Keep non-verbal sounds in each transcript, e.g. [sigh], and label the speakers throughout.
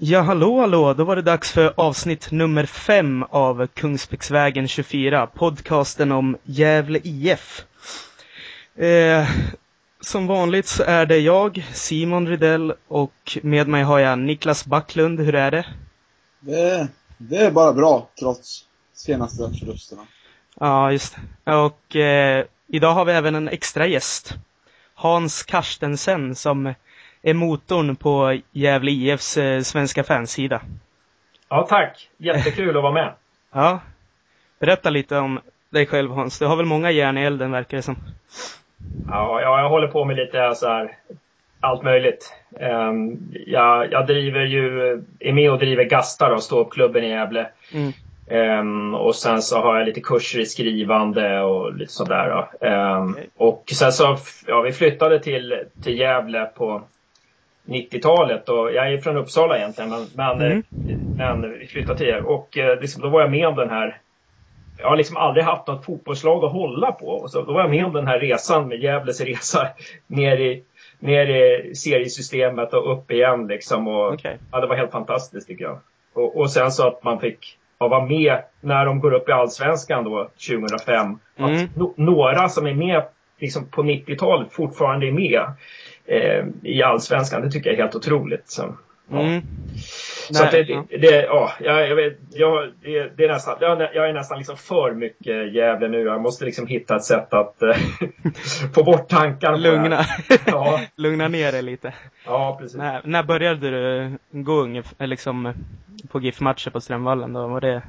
Speaker 1: Ja, hallå, hallå! Då var det dags för avsnitt nummer fem av Kungsbäcksvägen 24, podcasten om Gävle IF. Eh, som vanligt så är det jag, Simon Rydell, och med mig har jag Niklas Backlund. Hur är det?
Speaker 2: Det, det är bara bra, trots senaste förlusterna.
Speaker 1: Ja, just det. Och eh, idag har vi även en extra gäst. Hans Karstensen som är motorn på Gävle IFs eh, svenska fansida.
Speaker 3: Ja, tack. Jättekul att vara med. [laughs]
Speaker 1: Ja. Berätta lite om dig själv Hans. Du har väl många järn i elden verkar det som.
Speaker 3: Ja, ja jag håller på med lite så här allt möjligt. Um, jag, jag driver ju, är med och driver Gasta då, ståuppklubben i Gävle. Mm. Um, och sen så har jag lite kurser i skrivande och lite sådär. Um, okay. Och sen så, ja vi flyttade till, till Gävle på 90-talet och jag är från Uppsala egentligen men, men, mm. men vi flyttade till Gävle och liksom, då var jag med om den här jag har liksom aldrig haft något fotbollslag att hålla på. Och så då var jag med om den här resan med Gävles resa [laughs] ner i, ner i seriesystemet och upp igen liksom. Och, okay. ja, det var helt fantastiskt tycker jag. Och, och sen så att man fick ja, vara med när de går upp i Allsvenskan då 2005. Mm. Att no några som är med liksom på 90-talet fortfarande är med i Allsvenskan. Det tycker jag är helt otroligt. Så, ja. mm. Så Nej, det, det, det, ja, jag, vet, jag, det, det är nästan, jag, jag är nästan liksom för mycket Gävle nu. Jag måste liksom hitta ett sätt att äh, [laughs] få bort tankarna.
Speaker 1: Lugna. [laughs] Ja. [laughs] Lugna ner dig lite.
Speaker 3: Ja, precis.
Speaker 1: När, när började du gå ungefär, liksom, på GIF-matcher på Strömvallen då? Var det...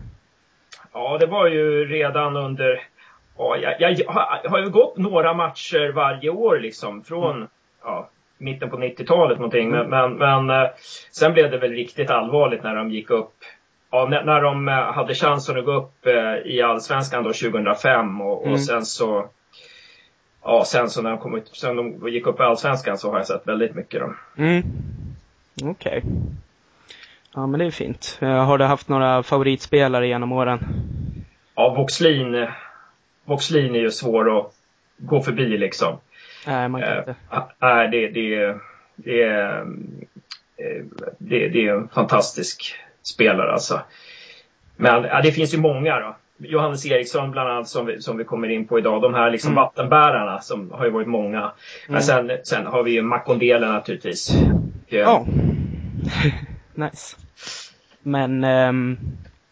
Speaker 3: Ja, det var ju redan under Ja, jag, jag, har, har ju gått några matcher varje år liksom från mm. Ja, mitten på 90-talet någonting. Mm. Men, men, men, eh, sen blev det väl riktigt allvarligt när de gick upp. Ja, när, när de eh, hade chansen att gå upp eh, i Allsvenskan då 2005 och, mm. och sen så Ja, sen så när de kom ut, sen de gick upp i Allsvenskan så har jag sett väldigt mycket då.
Speaker 1: Mm. Okej. Okay. Ja, men det är fint. Har du haft några favoritspelare genom åren?
Speaker 3: Ja, Voxlin. Voxlin är ju svår att gå förbi liksom.
Speaker 1: Nej, man kan inte.
Speaker 3: Nej, det, det, det, eh, det, det är en fantastisk spelare alltså. Men ja, det finns ju många då. Johannes Eriksson bland annat som vi, som vi kommer in på idag. De här liksom mm. vattenbärarna som har ju varit många. Mm. Men sen, sen har vi ju Makondele naturligtvis.
Speaker 1: Ja. [laughs] nice. Men um,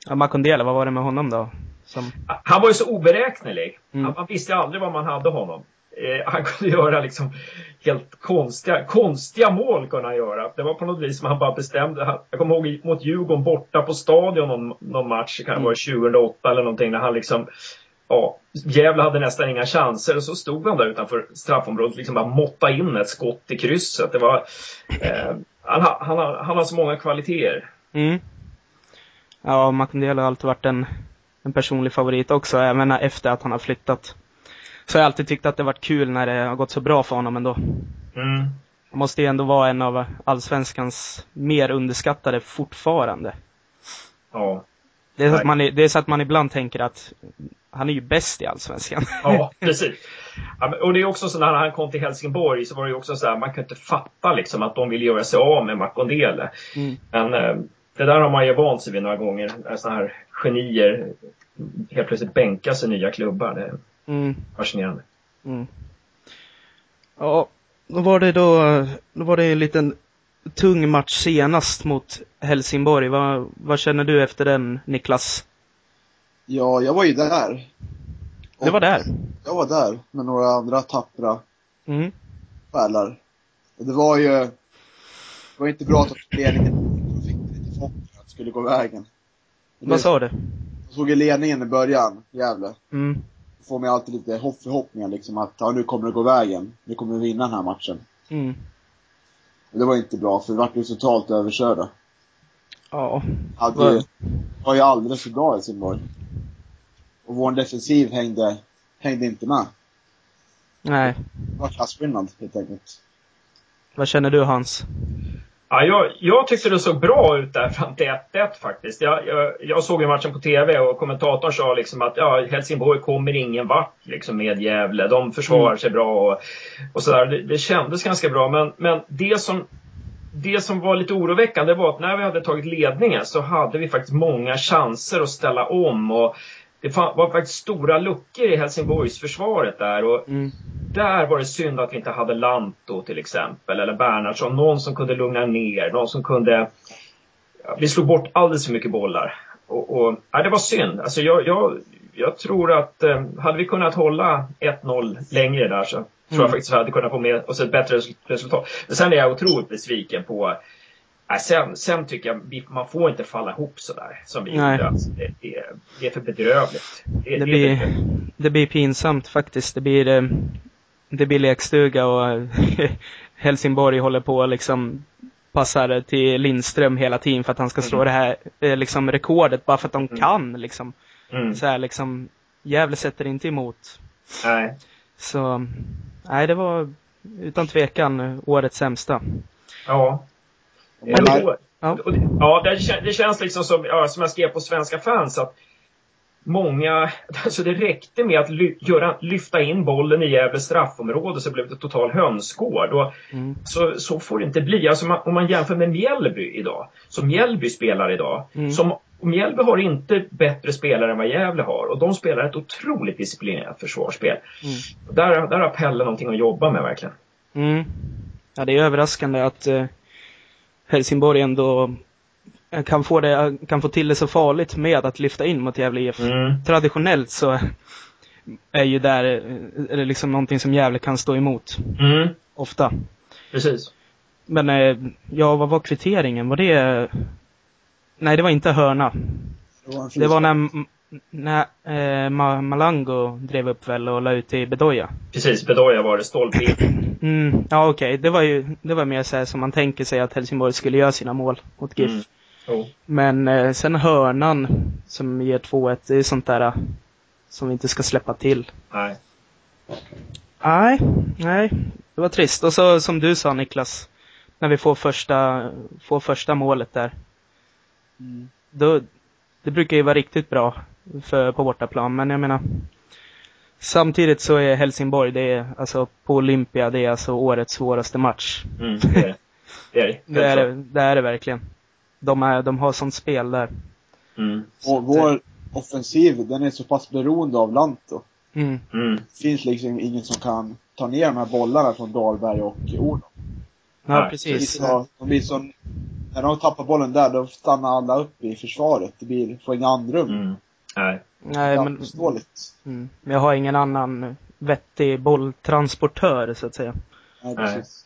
Speaker 1: ja, Makondele, vad var det med honom då? Som...
Speaker 3: Han var ju så oberäknelig. Mm. Man visste aldrig vad man hade honom eh, Eh, han [laughs] kunde göra liksom helt konstiga, konstiga mål kunde han göra. Det var på något vis som han bara bestämde. jag kommer ihåg mot Djurgården borta på Stadion någon, någon match, det kan vara 2008 eller någonting, när han liksom Ja, Gävle hade nästan inga chanser och så stod han där utanför straffområdet liksom bara måtta in ett skott i krysset. Det var, eh, han, han, han, han har så många kvaliteter.
Speaker 1: Mm. Ja, Makondele har alltid varit en, en personlig favorit också, även efter att han har flyttat. Så har jag alltid tyckt att det varit kul när det har gått så bra för honom ändå. Mm. Han måste ju ändå vara en av allsvenskans mer underskattade fortfarande.
Speaker 3: Ja.
Speaker 1: Det är, så att man, det är så att man ibland tänker att han är ju bäst i allsvenskan.
Speaker 3: Ja, [laughs] precis. Och det är också så när han kom till Helsingborg så var det ju också så här, man kunde inte fatta liksom att de ville göra sig av med Makondele. Mm. Men eh, det där har man ju vant sig vid några gånger. Sådana här genier helt plötsligt bänkar sig nya klubbar. Det, Mm. Fascinerande. Mm.
Speaker 1: Ja, då var det då, då var det en liten tung match senast mot Helsingborg. Vad, vad känner du efter den, Niklas?
Speaker 2: Ja, jag var ju där.
Speaker 1: Du var där?
Speaker 2: Jag var där med några andra tappra mm. själar. Och det var ju, det var inte bra att ledningen fick lite chock att det skulle gå vägen.
Speaker 1: Vad sa du?
Speaker 2: Jag såg ledningen i början, Gävle. Mm får mig alltid lite hopp, förhoppningar liksom att ja, nu kommer det gå vägen. Nu kommer vi vinna den här matchen. Mm. Men det var inte bra för vi vart ju totalt överkörda.
Speaker 1: Ja.
Speaker 2: Hade ju, var ju alldeles för bra i Helsingborg. Och vår defensiv hängde, hängde inte med.
Speaker 1: Nej.
Speaker 2: Det var klasskillnad helt enkelt.
Speaker 1: Vad känner du Hans?
Speaker 3: Ja, jag, jag tyckte det såg bra ut där fram till 1-1 faktiskt. Jag, jag, jag, såg ju matchen på TV och kommentatorn sa liksom att ja, Helsingborg kommer ingen vart liksom med Gävle. De försvarar mm. sig bra och, och sådär. Det, det kändes ganska bra. Men, men det som det som var lite oroväckande var att när vi hade tagit ledningen så hade vi faktiskt många chanser att ställa om och det var faktiskt stora luckor i Helsingborgs försvaret där och mm. där var det synd att vi inte hade Lanto till exempel eller Bernhardsson, någon som kunde lugna ner, någon som kunde vi slog bort alldeles för mycket bollar. Och, och ja, det var synd. Alltså jag, jag, jag tror att eh, hade vi kunnat hålla 1-0 längre där så mm. tror jag faktiskt att vi hade kunnat få med oss ett bättre resultat. Men sen är jag otroligt besviken på äh, sen, sen tycker jag man får inte falla ihop sådär som vi gjorde. Alltså, det, det, det, är för bedrövligt.
Speaker 1: Det, det blir, bedrövligt. det blir pinsamt faktiskt. Det blir, eh, det blir lekstuga och [laughs] Helsingborg håller på liksom passar till Lindström hela tiden för att han ska slå mm. det här eh, liksom rekordet bara för att de mm. kan liksom. Mm. Så här, liksom, Gävle sätter inte emot.
Speaker 3: Nej.
Speaker 1: Så, nej det var utan tvekan årets sämsta.
Speaker 3: Ja. Men, ja, ja det, det, känns liksom som, ja, som jag skrev på Svenska fans att många, [laughs] alltså det räckte med att ly, göra, lyfta in bollen i Gävles straffområde så blev det total hönsgård. Och mm. så, så får det inte bli. Alltså man, om man jämför med Mjällby idag, som Mjällby spelar idag, mm. som Mjällby har inte bättre spelare än vad Gävle har och de spelar ett otroligt disciplinerat försvarsspel. Mm. Där, där har Pelle någonting att jobba med verkligen.
Speaker 1: Mm. Ja, det är överraskande att eh, Helsingborg ändå kan få, det, kan få till det så farligt med att lyfta in mot Gävle IF. Mm. Traditionellt så är ju där, är det liksom någonting som Gävle kan stå emot. Mm. Ofta.
Speaker 3: Precis.
Speaker 1: Men, eh, ja, vad var kvitteringen? Var det... Nej, det var inte hörna. Det var när, när eh, Malango drev upp väl och la ut till Bedoya.
Speaker 3: Precis, Bedoya var det stolpe [clears throat]
Speaker 1: mm, Ja, okej. Okay. Det var ju, det var mer så här som man tänker sig att Helsingborg skulle göra sina mål mot GIF. Mm. Men eh, sen hörnan som ger 2-1, det är sånt där eh, som vi inte ska släppa till.
Speaker 3: Nej.
Speaker 1: Nej, nej. Det var trist. Och så som du sa Niklas, när vi får första, får första målet där. Mm. Då, det brukar ju vara riktigt bra för, på bortaplan, men jag menar Samtidigt så är Helsingborg, det är alltså på Olympia, det är alltså årets svåraste match.
Speaker 3: Mm, det är det. Det är det. [laughs]
Speaker 1: det, är det, det är det verkligen de, är, de har sånt spel där.
Speaker 2: Mm. Och vår offensiv, den är så pass beroende av Lanto.
Speaker 1: Mm.
Speaker 3: Mm.
Speaker 2: Det finns liksom ingen som kan ta ner de här bollarna från Dahlberg och Olof.
Speaker 1: Ja, precis.
Speaker 2: Så, de blir så, när de tappar bollen där, då stannar alla upp i försvaret. Det blir, får inga andrum.
Speaker 3: Mm. Nej.
Speaker 1: Nej, men, mm. men jag har ingen annan vettig bolltransportör, så att säga.
Speaker 2: Nej, precis.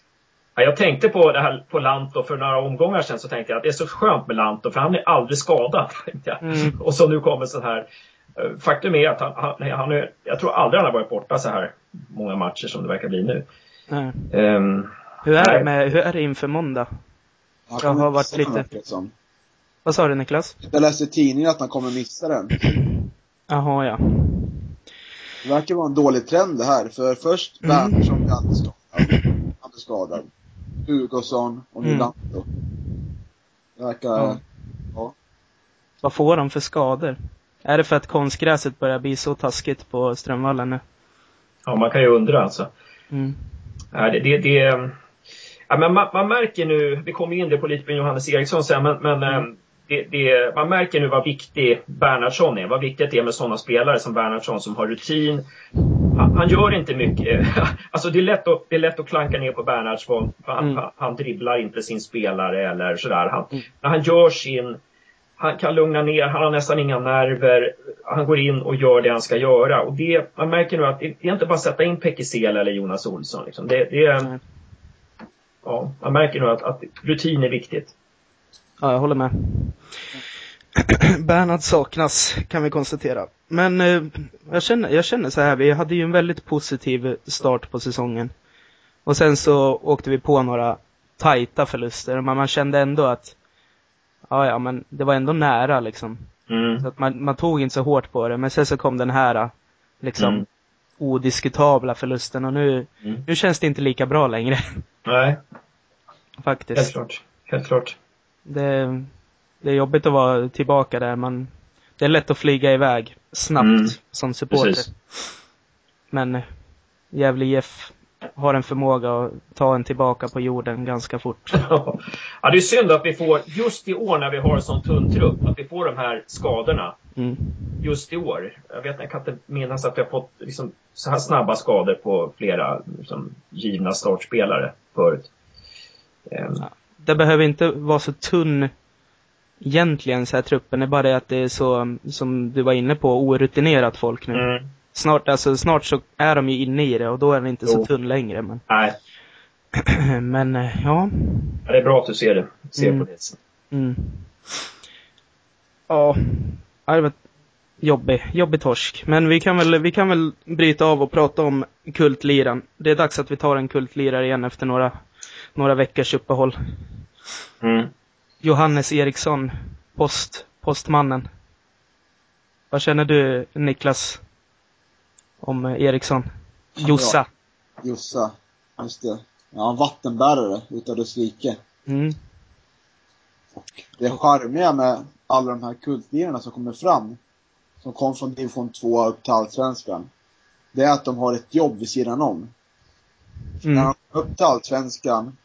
Speaker 3: Ja, jag tänkte på det här på Lanto för några omgångar sedan så tänkte jag att det är så skönt med Lanto för han är aldrig skadad. [laughs] Mm. Och så nu kommer så här. Eh, faktum är att han, han, han är, jag tror aldrig han har varit borta så här många matcher som det verkar bli nu.
Speaker 1: Mm. Um, hur, är det med, hur är det inför måndag?
Speaker 2: Jag har varit lite...
Speaker 1: Vad sa du Niklas?
Speaker 2: Jag läste i tidningen att han kommer missa den.
Speaker 1: Jaha, ja.
Speaker 2: Det verkar vara en dålig trend det här. För först mm. Bernhardsson blir alltid skadad. Han blir skadad. Hugosson och Nylander. Mm. Det verkar, ja. ja.
Speaker 1: Vad får de för skador? Är det för att konstgräset börjar bli så taskigt på Strömvallen nu?
Speaker 3: Ja, man kan ju undra alltså.
Speaker 1: Mm.
Speaker 3: Ja, det, det, det ja, men man, man, märker nu, vi kommer in det på lite med Johannes Eriksson sen, men, men mm. Det, det, man märker nu vad viktig Bernhardsson är. Vad viktigt det är med sådana spelare som Bernhardsson som har rutin. Han, han gör inte mycket. [laughs] Alltså det är, lätt att, det är lätt att klanka ner på Bernhardsson. Han, mm. han, dribblar inte sin spelare eller sådär. Han, mm. När han gör sin han kan lugna ner, han har nästan inga nerver. Han går in och gör det han ska göra. Och det, man märker nu att det är inte bara att sätta in Pekisel eller Jonas Olsson. Liksom. Det, det är, mm. ja, man märker nu att, att rutin är viktigt.
Speaker 1: Ja, jag håller med. [clears throat] Bernhard saknas, kan vi konstatera. Men eh, jag, känner, jag känner så här, vi hade ju en väldigt positiv start på säsongen. Och sen så åkte vi på några tajta förluster, men man kände ändå att ja, ja, men det var ändå nära liksom.
Speaker 3: Mm.
Speaker 1: Så att man, man tog inte så hårt på det, men sen så kom den här liksom mm. odiskutabla förlusten och nu, mm. nu känns det inte lika bra längre.
Speaker 3: Nej. [laughs]
Speaker 1: Faktiskt.
Speaker 3: Helt klart. Helt klart
Speaker 1: det, det är jobbigt att vara tillbaka där. Man, det är lätt att flyga iväg snabbt mm. som supporter. Precis. Men Gävle IF har en förmåga att ta en tillbaka på jorden ganska fort. [laughs]
Speaker 3: ja, det är synd att vi får, just i år när vi har en sån tunn trupp, att vi får de här skadorna. Mm. Just i år. Jag vet, jag kan inte minnas att vi har fått liksom, så här snabba skador på flera liksom, givna startspelare förut.
Speaker 1: Um. Ja, det behöver inte vara så tunn egentligen så här truppen, det är bara det att det är så, som du var inne på, orutinerat folk nu. Mm. Snart, alltså, snart så är de ju inne i det och då är den inte jo. så tunn längre. Men...
Speaker 3: Nej. [clears throat]
Speaker 1: men, eh, ja.
Speaker 3: ja. Det är bra att du ser det. Ser mm. på det. Mm.
Speaker 1: Ja. Det var jobbig, jobbig torsk. Men vi kan väl, vi kan väl bryta av och prata om kultliran. Det är dags att vi tar en kultlirare igen efter några, några veckors uppehåll. Mm. Johannes Eriksson, post, postmannen. Vad känner du Niklas? om eh, Eriksson. Jossa.
Speaker 2: Ja, Jossa, just det. Ja, en vattenbärare utav dess rike. Mm. Och det charmiga med alla de här kultlirarna som kommer fram, som kom från division 2 upp till allsvenskan, det är att de har ett jobb vid sidan om. Mm. När de kommer upp till allsvenskan,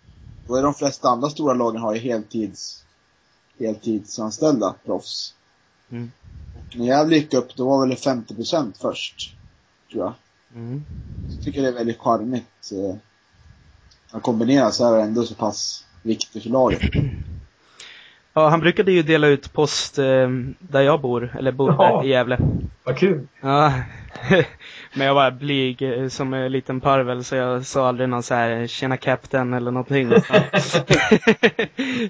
Speaker 2: då är de flesta andra stora lagen har ju heltids, heltidsanställda proffs. Mm. Och när jag gick upp, då var väl 50% först tror jag. Mm. Jag tycker det är väldigt charmigt. Eh, att kombinera så är ändå så pass viktigt för laget. [clears throat]
Speaker 1: Ja, han brukade ju dela ut post eh, där jag bor, eller bodde Jaha. i Gävle.
Speaker 3: Vad kul!
Speaker 1: Ja. [laughs] Men jag var blyg eh, som en liten parvel så jag sa aldrig någon så här ”tjena captain” eller någonting. [laughs]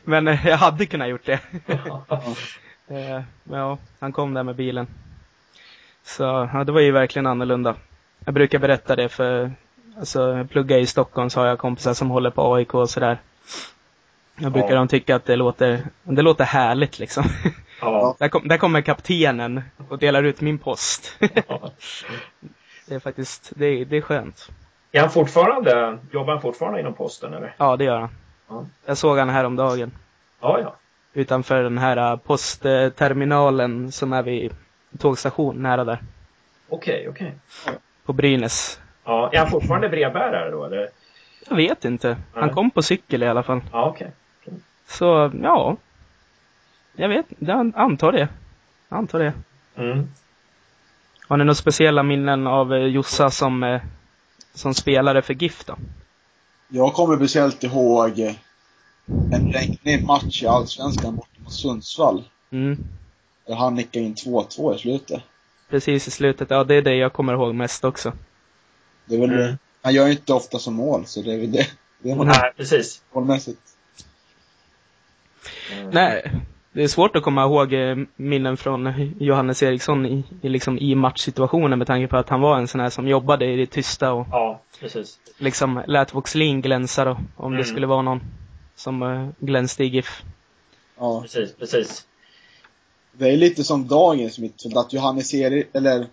Speaker 1: Men eh, jag hade kunnat gjort det. [laughs] eh, men ja, han kom där med bilen. Så ja, det var ju verkligen annorlunda. Jag brukar berätta det för, alltså jag pluggar i Stockholm så har jag kompisar som håller på AIK och sådär. Jag brukar ja. de tycka att det låter, det låter härligt liksom. Ja. [laughs] där, kom, där kommer kaptenen och delar ut min post. Ja. Det är faktiskt, det är, det är skönt.
Speaker 3: Är han fortfarande, jobbar han fortfarande inom posten eller?
Speaker 1: Ja, det gör han. Ja. Jag såg han häromdagen.
Speaker 3: Ja, ja.
Speaker 1: Utanför den här postterminalen som är vid tågstation nära där.
Speaker 3: Okej, okay, okej. Okay.
Speaker 1: På Brynäs.
Speaker 3: Ja, är han fortfarande brevbärare då eller?
Speaker 1: Jag vet inte. Nej. Han kom på cykel i alla fall.
Speaker 3: Ja, okej. Okay.
Speaker 1: Så, ja. Jag vet, jag antar det. Jag antar det. Mm. Har ni några speciella minnen av eh, Jossa som, eh, som spelare för GIF då?
Speaker 2: Jag kommer speciellt ihåg en regnig match i Allsvenskan borta mot Sundsvall. Mm. Han nickade in 2-2 i slutet.
Speaker 1: Precis i slutet, ja det är det jag kommer ihåg mest också.
Speaker 2: Det är väl mm. Han gör ju inte ofta som mål, så det är väl det. det är
Speaker 3: Nej, precis.
Speaker 2: Målmässigt.
Speaker 1: Mm. Nej, det är svårt att komma ihåg eh, minnen från Johannes Eriksson i, i, liksom, i matchsituationen med tanke på att han var en sån här som jobbade i det tysta och
Speaker 3: ja, precis.
Speaker 1: liksom lät Voxlin glänsa då, om mm. det skulle vara någon som uh, glänste i GIF.
Speaker 3: Ja, precis, precis.
Speaker 2: Det är lite som dagens mittfält, att Johannes Erik, eller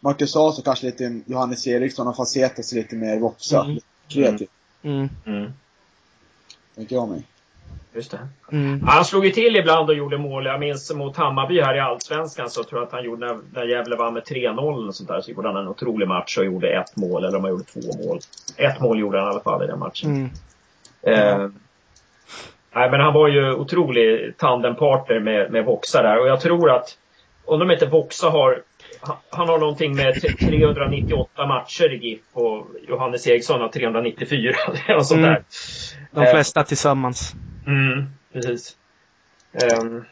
Speaker 2: Marcus Asa kanske lite Johannes Eriksson och Facetas lite mer Voxa. Mm. Kreativt. Mm. Mm. Tänker jag mig.
Speaker 3: Just det. Mm. Han slog ju till ibland och gjorde mål. Jag minns mot Hammarby här i Allsvenskan så tror jag att han gjorde, när, när Gävle vann med 3-0 och sånt där, så gjorde han en otrolig match och gjorde ett mål, eller om han gjorde två mål. Ett mål gjorde han i alla fall i den matchen. Mm. Eh, Nej, men han var ju otrolig tandempartner med, med Voxa där och jag tror att, undrar om inte Voxa har, han har någonting med 398 matcher i GIF och Johannes Eriksson har 394 [laughs] eller något sånt mm. där.
Speaker 1: De flesta eh. tillsammans.
Speaker 3: Mm, precis. Um,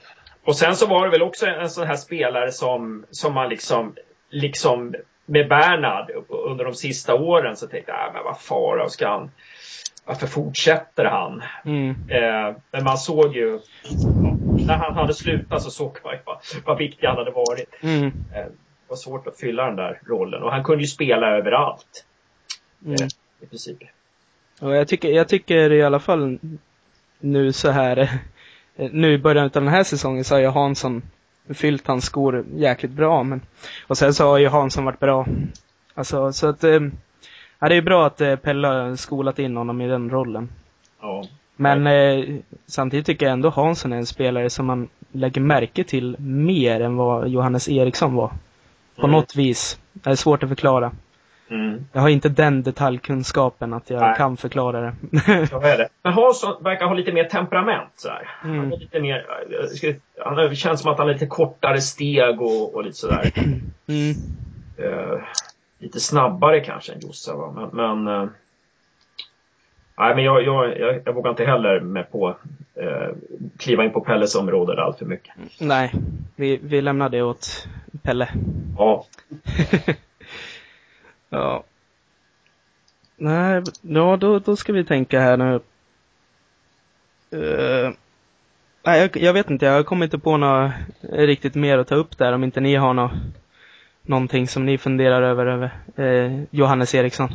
Speaker 3: och sen så var det väl också en sån här spelare som, som man liksom, liksom med Bernhard under de sista åren så tänkte jag, äh, men vad fara ska han varför fortsätter han? Mm. Eh, men man såg ju, ja, när han hade slutat så såg man ju vad, vad viktig han hade varit. Mm. Eh, det var svårt att fylla den där rollen och han kunde ju spela överallt. Mm. Eh, I princip.
Speaker 1: Och jag tycker, jag tycker i alla fall nu så här, eh, nu i början av den här säsongen så har ju Hansson fyllt hans skor jäkligt bra men, och sen så har ju Hansson varit bra. Alltså så att eh, Ja, det är bra att eh, Pelle har skolat in honom i den rollen. Ja. Men eh, samtidigt tycker jag ändå Hansson är en spelare som man lägger märke till mer än vad Johannes Eriksson var. På mm. något vis. Det är svårt att förklara. Mm. Jag har inte den detaljkunskapen att jag Nej. kan förklara det.
Speaker 3: är det. Men Hansson verkar ha lite mer temperament. Så mm. Han, är lite mer, han känns som att han har lite kortare steg och, och lite sådär. Mm. Uh, lite snabbare kanske än Jossa. Va? Men, men uh, Nej, men jag, jag, jag, jag, vågar inte heller med på eh, kliva in på Pelles område allt för mycket.
Speaker 1: Nej, vi, vi lämnar det åt Pelle.
Speaker 3: Ja. [laughs]
Speaker 1: ja. Nej, ja då, då ska vi tänka här nu. Uh, nej, jag, jag, vet inte, jag kommer inte på något riktigt mer att ta upp där om inte ni har något, någonting som ni funderar över, över eh, Johannes Eriksson.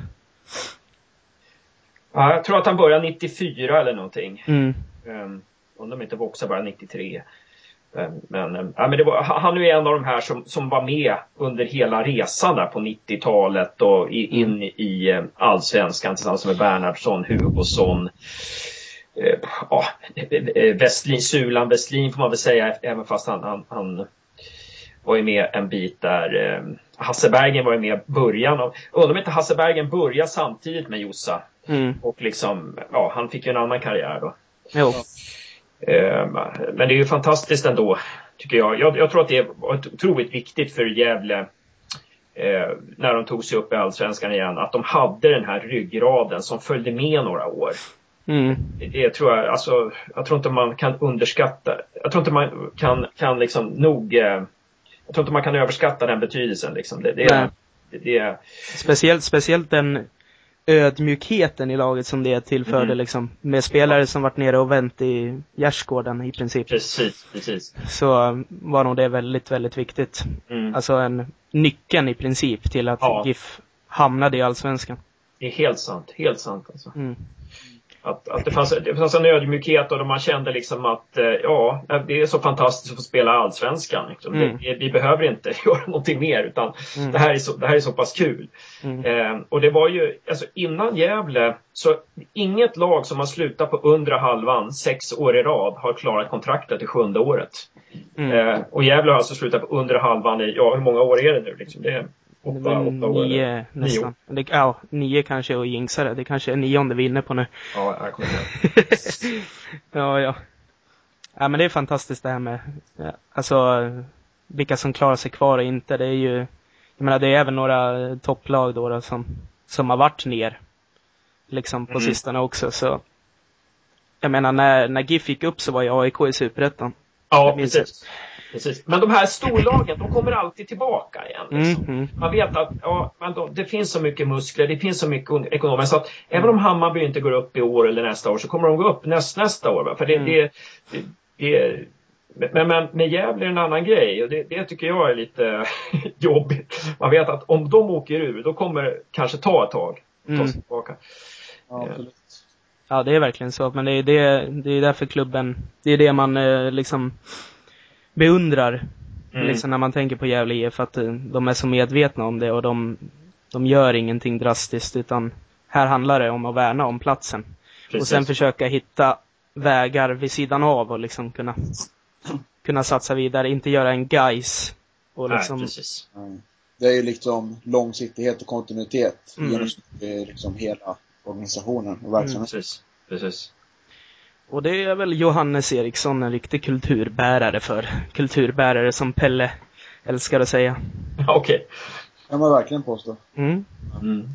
Speaker 3: Ja, jag tror att han började 94 eller någonting. Mm. Um, om de inte också bara 93. Um, men, um, ja, men det var, han är en av de här som, som var med under hela resan där på 90-talet och mm. in i um, allsvenskan tillsammans med Bernhardsson, Hugosson. Ja, Westlin, Sulan Westlin får man väl säga även fast han, han, han var ju med en bit där. Hasse Bergen var ju med i början. undrar om inte Hasse Bergen började samtidigt med Jossa. Mm. Och liksom, ja, han fick ju en annan karriär då. Jo. Eh, men det är ju fantastiskt ändå, tycker jag. jag. Jag, tror att det är otroligt viktigt för Gävle eh, när de tog sig upp i Allsvenskan igen, att de hade den här ryggraden som följde med några år. Mm. Det tror jag, alltså, jag tror inte man kan underskatta, jag tror inte man kan, kan liksom nog, eh, jag tror inte man kan överskatta den betydelsen liksom. Det, det, det, det,
Speaker 1: speciellt, speciellt den ödmjukheten i laget som det tillförde mm. liksom. Med spelare som varit nere och vänt i gärdsgården i princip.
Speaker 3: Precis, precis.
Speaker 1: Så var nog det väldigt, väldigt viktigt. Mm. Alltså en nyckeln i princip till att ja. GIF hamnade i Allsvenskan.
Speaker 3: Det är helt sant, helt sant alltså. Mm. Att, att det, fanns, det fanns en ödmjukhet och man kände liksom att eh, ja, det är så fantastiskt att få spela Allsvenskan. Liksom. Mm. Det, vi behöver inte [laughs] göra någonting mer utan mm. det, här är så, det här är så pass kul. Mm. Eh, och det var ju, alltså innan Gävle, så inget lag som har slutat på undre halvan sex år i rad har klarat kontraktet i sjunde året. Mm. Eh, och Gävle har alltså slutat på undre halvan i, ja hur många år är det nu liksom? Det
Speaker 1: Åtta, åtta år? Nio nästan. Nio. Det, ja, nio kanske och jinxa det. Kanske är nionde vi är inne på nu.
Speaker 3: Ja, jag kommer [laughs]
Speaker 1: Ja, ja. Ja, men det är fantastiskt det här med, alltså, vilka som klarar sig kvar och inte. Det är ju, jag menar det är även några topplag då, då som, som har varit ner. Liksom på mm. sistone också, så. Jag menar när, när GIF gick upp så var ju AIK i Superettan.
Speaker 3: Ja, precis. Precis. Men de här storlagen, de kommer alltid tillbaka igen. Liksom. Mm, mm. Man vet att ja, men då, det finns så mycket muskler, det finns så mycket ekonomiskt. Så att även om Hammarby inte går upp i år eller nästa år så kommer de gå upp näst, nästa år. För det, mm. det, det, det men, men med Gävle är en annan grej och det, det tycker jag är lite [laughs] jobbigt. Man vet att om de åker ur, då kommer det kanske ta ett tag att ta sig mm. tillbaka.
Speaker 1: Ja, ja, det är verkligen så. Men det är, det, det är därför klubben, det är det man eh, liksom beundrar. Mm. Liksom när man tänker på Gävle IF att eh, de är så medvetna om det och de, de gör ingenting drastiskt utan här handlar det om att värna om platsen. Precis. Och sen försöka hitta vägar vid sidan av och liksom kunna, kunna satsa vidare, inte göra en guys. Och liksom... Nej, precis.
Speaker 2: Det är ju liksom långsiktighet och kontinuitet mm. genom liksom hela organisationen och verksamheten. Mm,
Speaker 3: precis. precis.
Speaker 1: Och det är väl Johannes Eriksson en riktig kulturbärare för. Kulturbärare som Pelle älskar att säga. [laughs]
Speaker 3: Okej. Okay.
Speaker 2: kan man verkligen påstå. Mm.
Speaker 1: Mm.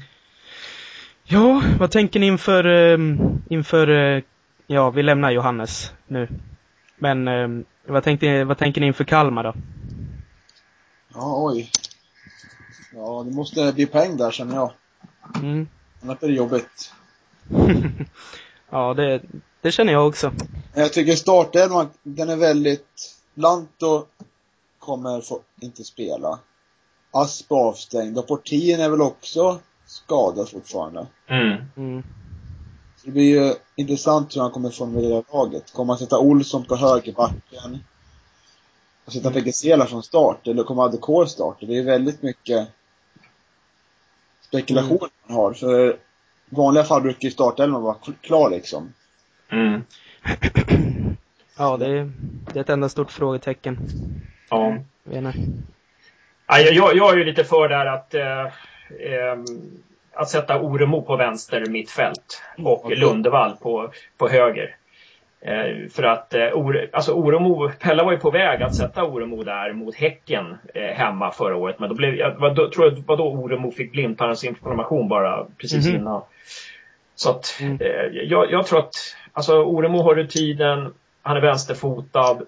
Speaker 1: Ja, vad tänker ni inför, um, inför, uh, ja vi lämnar Johannes nu. Men um, vad, tänkte, vad tänker ni inför Kalmar då?
Speaker 2: Ja, oj. Ja, det måste bli poäng där känner jag. Mm. Annars blir det jobbigt. [laughs]
Speaker 1: ja, det, det känner jag också.
Speaker 2: Jag tycker startelvan, den är väldigt... Lanto kommer få, inte spela. Asp avstängd och Portin är väl också skadad fortfarande. Mm. Mm. Så det blir ju intressant hur han kommer formulera laget. Kommer han sätta Olsson på högerbacken? Och sätta Pegesela från start? Eller kommer Adekor starta? Det är väldigt mycket spekulation mm. man har. För i vanliga fall brukar ju startelvan vara klar liksom. Mm.
Speaker 1: ja, det är, det är ett enda stort frågetecken.
Speaker 3: Ja. Ja, jag, jag är ju lite för där att eh, eh, att sätta Oremo på vänster mittfält och mm. Lundevall på, på höger. Eh, för att eh, alltså Oremo, Pella var ju på väg att sätta Oremo där mot Häcken eh, hemma förra året. Men då blev, jag var då, tror jag var då Oremo fick blindtarmsinflammation bara precis mm -hmm. innan. Så att mm. eh, jag, jag, tror att alltså Oremo har rutinen, han är vänsterfotad.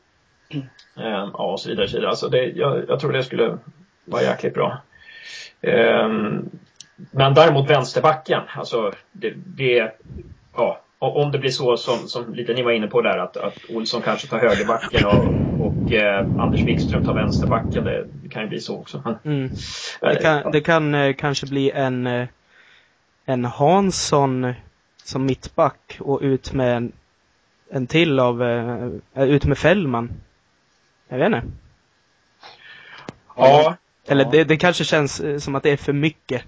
Speaker 3: Eh, ja, och så vidare. Så vidare. Alltså det, jag, jag, tror det skulle vara jäkligt bra. Eh, men däremot vänsterbacken, alltså det, det ja, om det blir så som, som lite ni var inne på där att, att Olsson kanske tar högerbacken och, och eh, Anders Wikström tar vänsterbacken. Det, det, kan ju bli så också.
Speaker 1: Mm. Det kan, det kan eh, kanske bli en, eh, en Hansson som mittback och ut med en, en till av, eh, ut med Fällman. Jag vet inte.
Speaker 3: Ja.
Speaker 1: Eller det, det kanske känns eh, som att det är för mycket.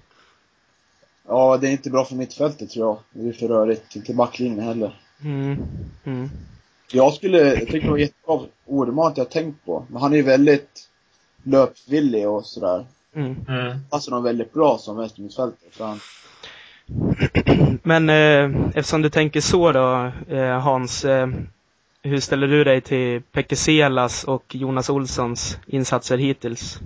Speaker 2: Ja, det är inte bra för mittfältet tror jag. Det är för rörigt. Inte backlinjen heller.
Speaker 1: Mm. Mm.
Speaker 2: Jag skulle, jag tycker det var jättebra Orman jag tänkt på. Men han är ju väldigt löpvillig och sådär.
Speaker 1: Mm.
Speaker 3: Mm.
Speaker 2: Passar nog väldigt bra som vänstermittfältare. Han... [clears throat]
Speaker 1: Men eh, eftersom du tänker så då, eh, Hans. Eh, hur ställer du dig till Pekka Selas och Jonas Olssons insatser hittills?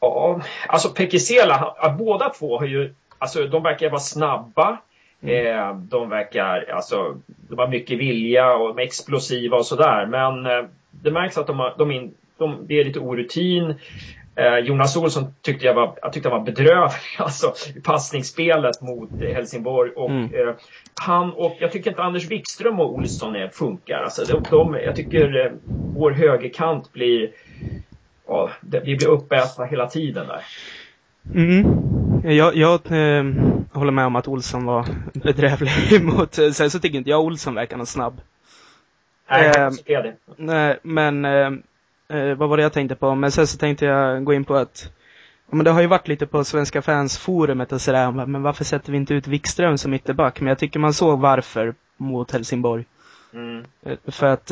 Speaker 3: Ja, alltså Pekisela, båda två har ju alltså de verkar vara snabba. Mm. Eh, de verkar, alltså, de har mycket vilja och de är explosiva och sådär. Men eh, det märks att de, har, de, in, de, det är lite orutin. Eh, Jonas Olsson tyckte jag var, jag tyckte han var bedrövlig [laughs] alltså, i passningsspelet mot Helsingborg. Och, mm. eh, han och, jag tycker inte Anders Wikström och Olsson är, funkar. Alltså, de, de, jag tycker eh, vår högerkant blir, ja, vi blir uppätna hela tiden där.
Speaker 1: Mm. Jag, jag äh, håller med om att Olsson var bedrövlig [laughs] mot, sen så tycker inte jag Olsson verkar någon snabb.
Speaker 3: Nej, äh, det.
Speaker 1: Nej, men äh, vad var det jag tänkte på? Men sen så tänkte jag gå in på att men det har ju varit lite på Svenska fansforumet och sådär, men varför sätter vi inte ut Wikström som ytterback? Men jag tycker man såg varför mot Helsingborg.
Speaker 3: Mm.
Speaker 1: För att,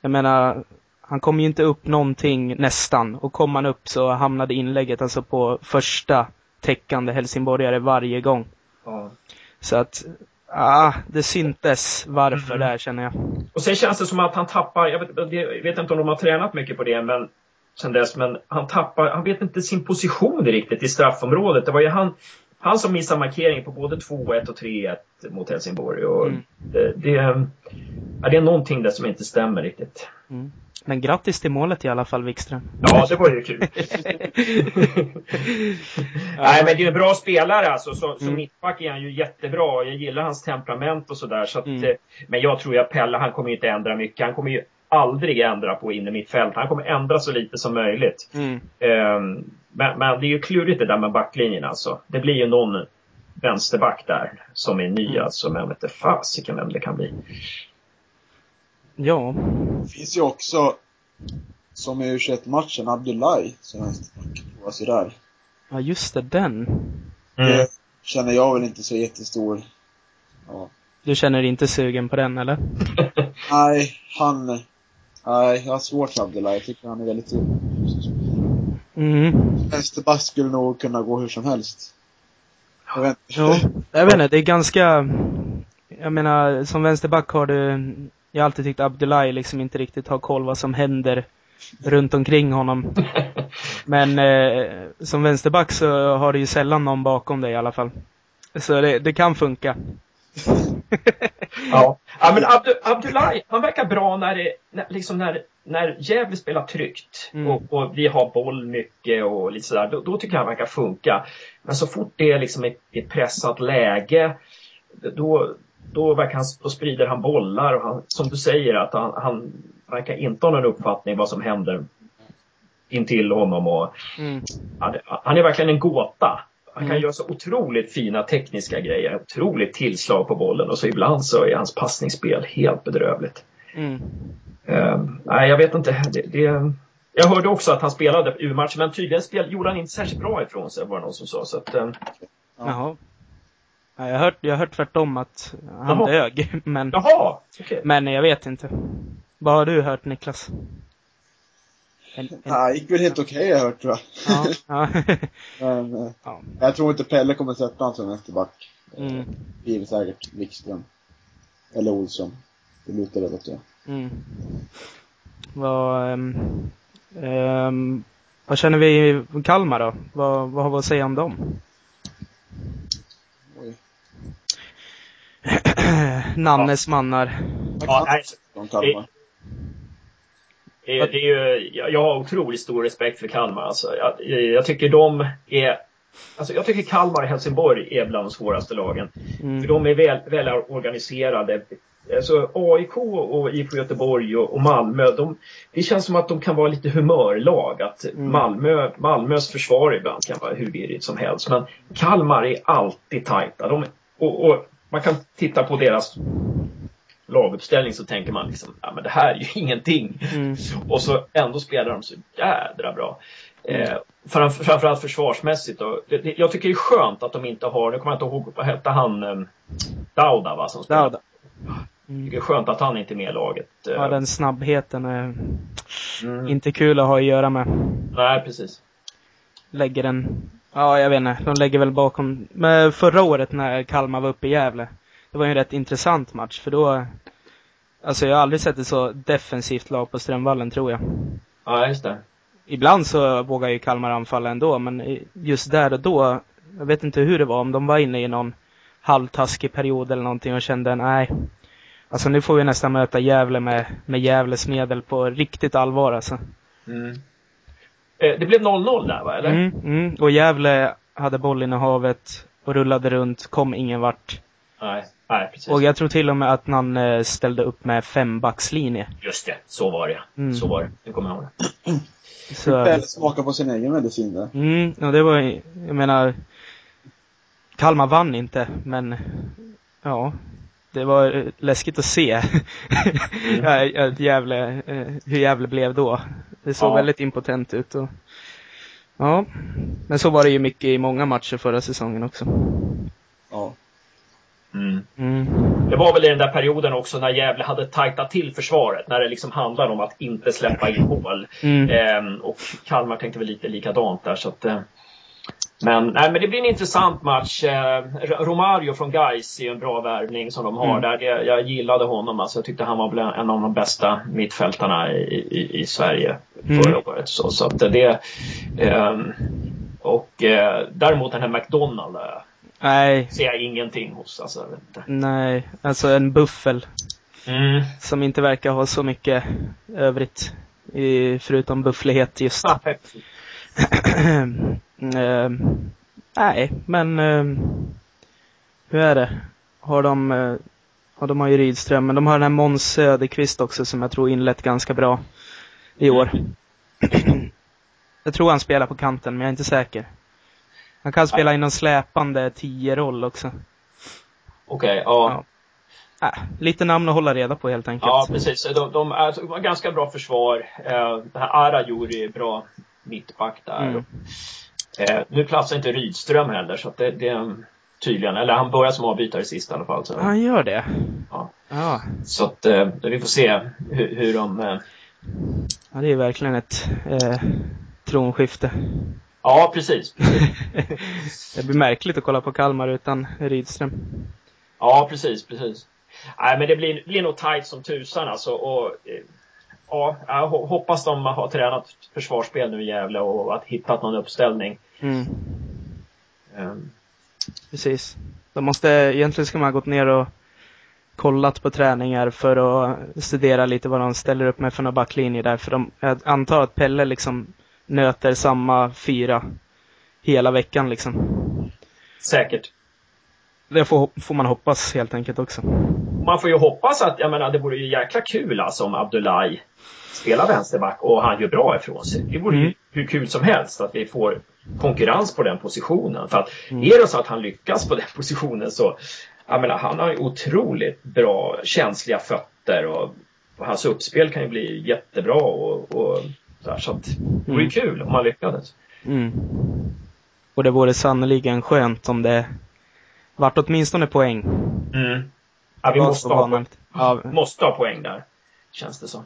Speaker 1: jag menar, han kom ju inte upp någonting nästan. Och kom han upp så hamnade inlägget alltså på första täckande helsingborgare varje gång.
Speaker 3: Ja.
Speaker 1: Så att, ah, det syntes varför mm. där känner jag.
Speaker 3: Och sen känns det som att han tappar, jag vet, jag vet inte om de har tränat mycket på det, men sen dess, men han tappar, han vet inte sin position riktigt i straffområdet. Det var ju han, han som missade markering på både 2-1 och 3-1 mot Helsingborg. Och mm. det, det, ja, det är någonting där som inte stämmer riktigt.
Speaker 1: Mm. Men grattis till målet i alla fall, Wikström.
Speaker 3: Ja, det var ju kul. [laughs] Nej, men det är en bra spelare alltså. Som, mm. mittback är han ju jättebra. Jag gillar hans temperament och sådär. Så mm. Eh, men jag tror att Pelle, han kommer ju inte ändra mycket. Han kommer ju aldrig ändra på inne mittfält. Han kommer ändra så lite som möjligt.
Speaker 1: Mm.
Speaker 3: Um, men, men, det är ju klurigt det där med backlinjen alltså. Det blir ju någon vänsterback där som är ny mm. alltså. Men jag vet inte fasiken vem det kan bli.
Speaker 1: Ja.
Speaker 2: Det finns ju också, som i u matchen Abdullahi som vänsterback. Prova sig där.
Speaker 1: Ja, just det, den.
Speaker 2: Mm. Det känner jag väl inte så jättestor. Ja.
Speaker 1: Du känner dig inte sugen på den, eller? [laughs]
Speaker 2: nej, han... Nej, jag har svårt för Abdullahi. Jag tycker han är väldigt
Speaker 1: Mm.
Speaker 2: Vänsterback skulle nog kunna gå hur som helst.
Speaker 1: Jag vet inte. Jo, jag vet inte, det är ganska... Jag menar, som vänsterback har du jag har alltid tyckt Abdullahi liksom inte riktigt har koll vad som händer runt omkring honom. [laughs] Men eh, som vänsterback så har du ju sällan någon bakom dig i alla fall. Så det, det kan funka.
Speaker 3: ja. [laughs] ja, men Abdu, Abdullahi, han verkar bra när det, när, liksom när, när Gävle spelar tryggt mm. och, och, vi har boll mycket och lite sådär. Då, då, tycker jag han verkar funka. Men så fort det är liksom ett, ett pressat läge, då, då, verkar han, då sprider han bollar och han, som du säger att han, han verkar inte ha någon uppfattning vad som händer intill honom och mm. han, han, är verkligen en gåta. Han kan mm. göra så otroligt fina tekniska grejer, otroligt tillslag på bollen och så ibland så är hans passningsspel helt bedrövligt.
Speaker 1: Mm.
Speaker 3: Uh, nej, jag vet inte. Det, det, jag hörde också att han spelade U-match, men tydligen spel, gjorde han inte särskilt bra ifrån sig, var det någon som sa. Så att, uh,
Speaker 1: Jag har hört, jag har hört tvärtom att han Jaha. dög, [laughs] men...
Speaker 3: Jaha! Okay.
Speaker 1: Men jag vet inte. Vad har du hört Niklas?
Speaker 2: En, en... Ja, gick väl helt okej okay, jag hört tror jag. Ja, ja. [laughs] Men, eh, ja. jag tror inte Pelle kommer sätta honom som vänsterback. Mm. Eh, blir det säkert Wikström. Eller Olsson. Det lutar det åt det. Mm.
Speaker 1: Vad, um, um, vad känner vi i Kalmar då? Vad, vad har vi att säga om dem? [clears throat] Nannes mannar. Ja, nej.
Speaker 3: Kalmar. Det, det är ju, jag har otroligt stor respekt för Kalmar. Alltså, jag, jag tycker de är Alltså jag tycker Kalmar och Helsingborg är bland de svåraste lagen. Mm. För de är väl, väl organiserade. Alltså AIK och IFK Göteborg och, och Malmö, de, det känns som att de kan vara lite humörlag. Att mm. Malmö, Malmös försvar ibland kan vara hur virrigt som helst. Men Kalmar är alltid tajta. De, och, och man kan titta på deras laguppställning så tänker man liksom, ja men det här är ju [laughs] ingenting. Mm. Och så ändå spelar de så jädra bra. Mm. Eh, framför, framförallt försvarsmässigt då. Det, jag tycker det är skönt att de inte har, nu kommer jag inte ihåg, vad hette han, eh, Dauda va? Som Dauda. Mm. Det är skönt att han inte är med i laget.
Speaker 1: Ja, den snabbheten är mm. inte kul att ha att göra med.
Speaker 3: Nej, precis.
Speaker 1: Lägger den, ja jag vet inte, de lägger väl bakom, men förra året när Kalmar var uppe i Gävle det var ju en rätt intressant match för då, alltså jag har aldrig sett ett så defensivt lag på Strömvallen tror jag.
Speaker 3: Ja, just det.
Speaker 1: Ibland så vågar ju Kalmar anfalla ändå, men just där och då, jag vet inte hur det var, om de var inne i någon halvtaskig period eller någonting och kände nej, alltså nu får vi nästan möta Gävle med, med Gävles medel på riktigt allvar alltså. Mm.
Speaker 3: Eh, det blev 0-0 där va, eller?
Speaker 1: Mm, mm. Och Gävle hade bollinnehavet och rullade runt, kom ingen vart.
Speaker 3: Nej. Nej, precis.
Speaker 1: Och jag tror till och med att man eh, ställde upp med fembackslinje.
Speaker 3: Just det, så var det mm. Så var det. Nu kommer jag ihåg
Speaker 2: det. [clears throat] Så... smaka på sin egen medicin där.
Speaker 1: Mm, och det var, jag menar, Kalmar vann inte, men ja, det var läskigt att se mm. [laughs] jävla, eh, hur Gävle blev då. Det såg ja. väldigt impotent ut. Och, ja, men så var det ju mycket i många matcher förra säsongen också.
Speaker 3: Ja. Mm. Mm. Det var väl i den där perioden också när Gävle hade tajtat till försvaret. När det liksom handlade om att inte släppa in mål. Mm. Ehm, och Kalmar tänkte väl lite likadant där. Så att, eh, men, nej, men det blir en intressant match. Eh, Romario från Gais är en bra värvning som de har mm. där. Jag gillade honom. Alltså, jag tyckte han var en av de bästa mittfältarna i, i, i Sverige förra mm. året. Så, så att det, eh, och eh, däremot den här McDonald
Speaker 1: Nej.
Speaker 3: Ser jag ingenting hos. Alltså, jag vet inte.
Speaker 1: Nej, alltså en buffel. Mm. Som inte verkar ha så mycket övrigt. I, förutom bufflighet just. Ah, [clears throat] uh, nej, men uh, hur är det? Har de, uh, ja, de har ju Rydström, men de har den här Måns Söderqvist också som jag tror inlett ganska bra i år. Mm. jag tror han spelar på kanten, men jag är inte säker. Han kan spela ja. i någon släpande tio-roll också.
Speaker 3: Okej, okay, ja.
Speaker 1: ja. Äh, lite namn att hålla reda på helt enkelt.
Speaker 3: Ja, precis. De, de är de har ganska bra försvar. Eh, Arajuri är bra mittback där. Mm. Eh, nu platsar inte Rydström heller, så att det, det tydligen, eller han börjar som avbytare sist i alla fall. Så.
Speaker 1: Han gör det?
Speaker 3: Ja. ja. Så att eh, vi får se hur, hur de... Eh...
Speaker 1: Ja, det är verkligen ett eh, tronskifte.
Speaker 3: Ja, precis. [laughs]
Speaker 1: det blir märkligt att kolla på Kalmar utan Rydström.
Speaker 3: Ja, precis, precis. Nej, men det blir, blir nog tight som tusan alltså. Och, eh, ja, jag hoppas de har tränat försvarsspel nu i Gävle och att hittat någon uppställning. Mm.
Speaker 1: Um. Precis. De måste, egentligen ska man ha gått ner och kollat på träningar för att studera lite vad de ställer upp med för några backlinjer där. För de, jag antar att Pelle liksom nöter samma fyra hela veckan liksom.
Speaker 3: Säkert.
Speaker 1: Det får, får man hoppas helt enkelt också.
Speaker 3: Man får ju hoppas att, jag menar det vore ju jäkla kul alltså om Abdullahi spelar vänsterback och han gör bra ifrån sig. Det vore mm. ju hur kul som helst att vi får konkurrens på den positionen. För att mm. är det så att han lyckas på den [laughs] positionen så, jag menar han har ju otroligt bra känsliga fötter och, och hans uppspel kan ju bli jättebra och, och där, så att det vore mm. kul om man lyckades. Mm.
Speaker 1: Och det vore sannerligen skönt om det vart åtminstone poäng. Mm.
Speaker 3: Ja, vi måste ha, poäng. Ja. måste ha poäng där. Känns det så.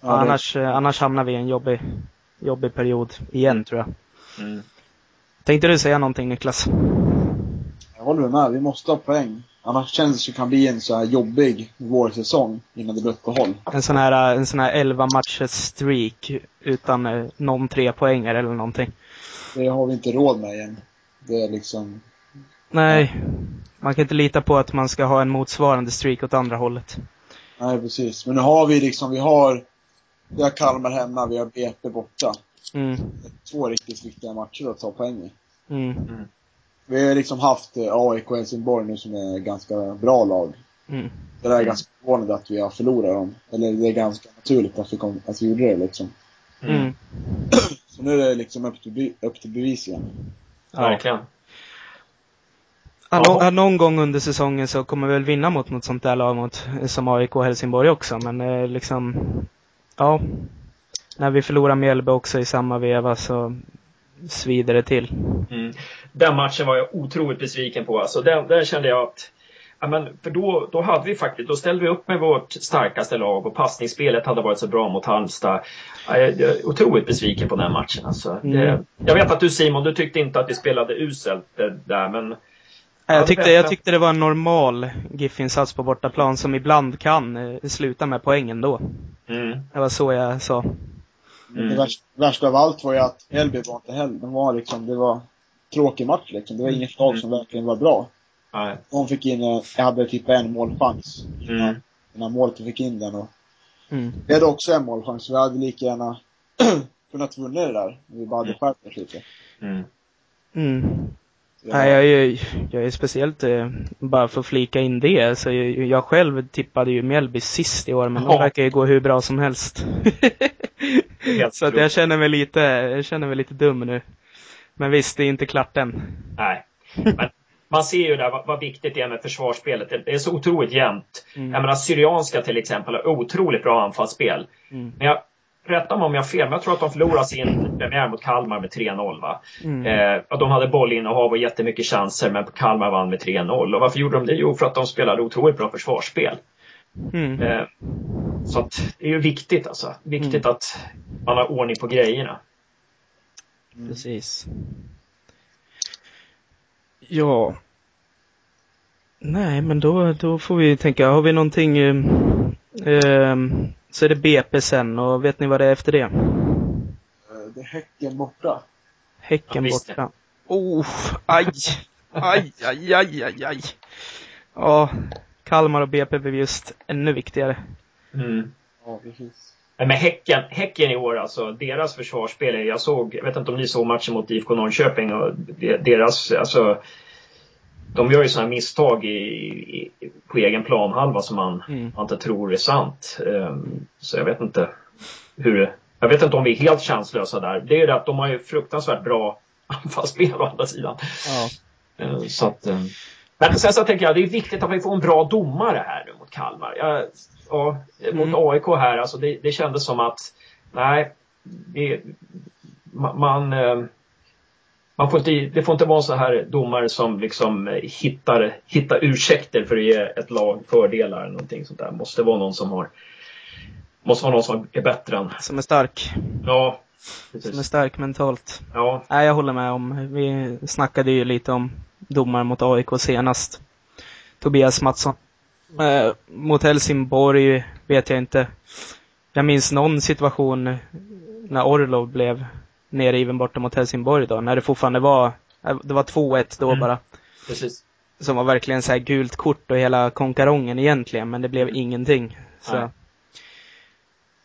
Speaker 1: Ja, annars, det... annars hamnar vi i en jobbig jobbig period igen tror jag. Mm. Tänkte du säga någonting Niklas?
Speaker 2: Jag håller med. Vi måste ha poäng. Annars känns det som det kan bli en så här jobbig vårsäsong innan det blir uppehåll.
Speaker 1: En sån här, en sån här 11 matchers streak utan eh, någon tre poänger eller någonting.
Speaker 2: Det har vi inte råd med igen. Det är liksom...
Speaker 1: Nej. Man kan inte lita på att man ska ha en motsvarande streak åt andra hållet.
Speaker 2: Nej, precis. Men nu har vi liksom, vi har, vi har Kalmar hemma, vi har BP borta. Mm. Två riktigt viktiga matcher att ta poäng i. Mm. Mm. Vi har liksom haft eh, AIK och Helsingborg nu som är ganska bra lag. Mm. Det där är ganska förvånande att vi har förlorat dem. Eller det är ganska naturligt att vi, kom, att vi gjorde det liksom. Mm. Så nu är det liksom upp till, upp till bevis igen.
Speaker 3: Ja. Verkligen.
Speaker 1: Ja, någon gång under säsongen så kommer vi väl vinna mot något sånt där lag mot, som AIK och Helsingborg också, men eh, liksom, ja. När vi förlorar Mjällby också i samma veva så svider det till.
Speaker 3: Mm. Den matchen var jag otroligt besviken på. Alltså, den, där kände jag att Ja, men för då, då hade vi faktiskt, då ställde vi upp med vårt starkaste lag och passningsspelet hade varit så bra mot Halmstad. Jag är otroligt besviken på den matchen. Alltså. Mm. Det, jag vet att du Simon, du tyckte inte att vi spelade uselt där, men
Speaker 1: jag tyckte, jag tyckte det var en normal GIF-insats på bortaplan som ibland kan eh, sluta med poäng ändå. Mm. Det var så jag sa.
Speaker 2: Mm. Det värsta, värsta av allt var ju att Elby var inte heller, de var liksom, det var tråkig match liksom. Det var inget lag som verkligen var bra. Nej. De fick in, eh, jag hade typ en målchans innan, mm. innan målet fick in den och mm. Vi hade också en målchans, vi hade lika gärna [clears throat] kunnat vinna det där. Om vi bara hade mm. skärpt oss lite. Mm.
Speaker 1: Nej, jag, jag, jag är speciellt, eh, bara för att flika in det, så jag, jag själv tippade ju Mjällby sist i år, men ja. de verkar ju gå hur bra som helst. [laughs] så att jag känner mig lite, jag känner mig lite dum nu. Men visst, det är inte klart än.
Speaker 3: Nej. Men man ser ju där vad, vad viktigt det är med försvarsspelet. Det är så otroligt jämnt. Mm. Jag menar, Syrianska till exempel har otroligt bra anfallsspel. Mm. Men jag, rätta mig om jag har fel, men jag tror att de förlorade sin premiär mot Kalmar med 3-0. Va? Mm. Eh, de hade bollinnehav och jättemycket chanser, men Kalmar vann med 3-0. Och varför gjorde de det? Jo, för att de spelade otroligt bra försvarsspel. Mm. Eh, så att det är ju viktigt alltså. Viktigt mm. att man har ordning på grejerna.
Speaker 1: Precis. Ja. Nej, men då, då får vi tänka, har vi någonting eh, eh, så är det BP sen och vet ni vad det är efter det? Eh,
Speaker 2: det är Häcken borta.
Speaker 1: Häcken borta. Oh, aj! Aj, aj, aj, aj, aj. Ja, Kalmar och BP blev just ännu viktigare. Mm.
Speaker 2: Ja, precis.
Speaker 3: Men Häcken, häcken i år alltså, deras försvarsspel, jag såg, jag vet inte om ni såg matchen mot IFK Norrköping och deras, alltså de gör ju sådana misstag i, i, på egen planhalva som man, mm. man inte tror är sant. Um, så jag vet inte hur, jag vet inte om vi är helt chanslösa där. Det är ju det att de har ju fruktansvärt bra [laughs] anfallsspel å andra sidan. Ja. Uh, så att, um, men sen så tänker jag det är viktigt att vi får en bra domare här nu mot Kalmar. Jag, ja, mot mm. AIK här, alltså det, det kändes som att nej, det, man, man man får inte, det får inte vara så här domare som liksom hittar, hittar ursäkter för att ge ett lag fördelar eller någonting sånt där. Måste vara någon som har Måste vara någon som är bättre än.
Speaker 1: Som är stark.
Speaker 3: Ja.
Speaker 1: Precis. Som är stark mentalt. Ja. Nej, jag håller med om. Vi snackade ju lite om domar mot AIK senast. Tobias Mattsson. Eh, mot Helsingborg vet jag inte. Jag minns någon situation när Orlov blev nerriven borta mot Helsingborg då, när det fortfarande var, det var 2-1 då mm. bara.
Speaker 3: Precis.
Speaker 1: Som var verkligen så här gult kort och hela konkarongen egentligen, men det blev mm. ingenting. Så. Nej.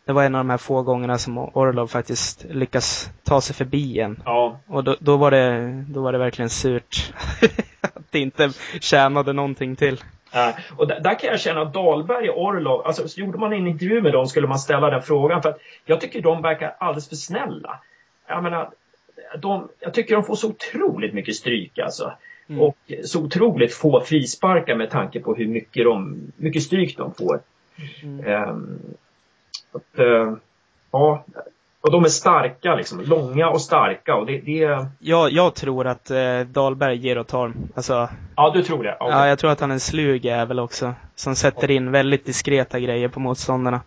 Speaker 1: Det var en av de här få gångerna som Orlov faktiskt lyckas ta sig förbi en.
Speaker 3: Ja.
Speaker 1: Och då, då, var, det, då var det verkligen surt. [laughs] att det inte tjänade någonting till.
Speaker 3: Uh, och där, där, kan jag känna att Dahlberg och Orlov, alltså så gjorde man en intervju med dem skulle man ställa den frågan. För att jag tycker de verkar alldeles för snälla jag menar, de, jag tycker de får så otroligt mycket stryk alltså. Mm. Och så otroligt få frisparkar med tanke på hur mycket, de, mycket stryk de får. Mm. Um, att, uh, ja, och de är starka liksom, långa och starka och det, det...
Speaker 1: Ja, jag tror att eh, Dahlberg ger och tar. Alltså,
Speaker 3: ja, du tror det?
Speaker 1: Okay. Ja, jag tror att han är en slug jävel också. Som sätter in väldigt diskreta grejer på motståndarna.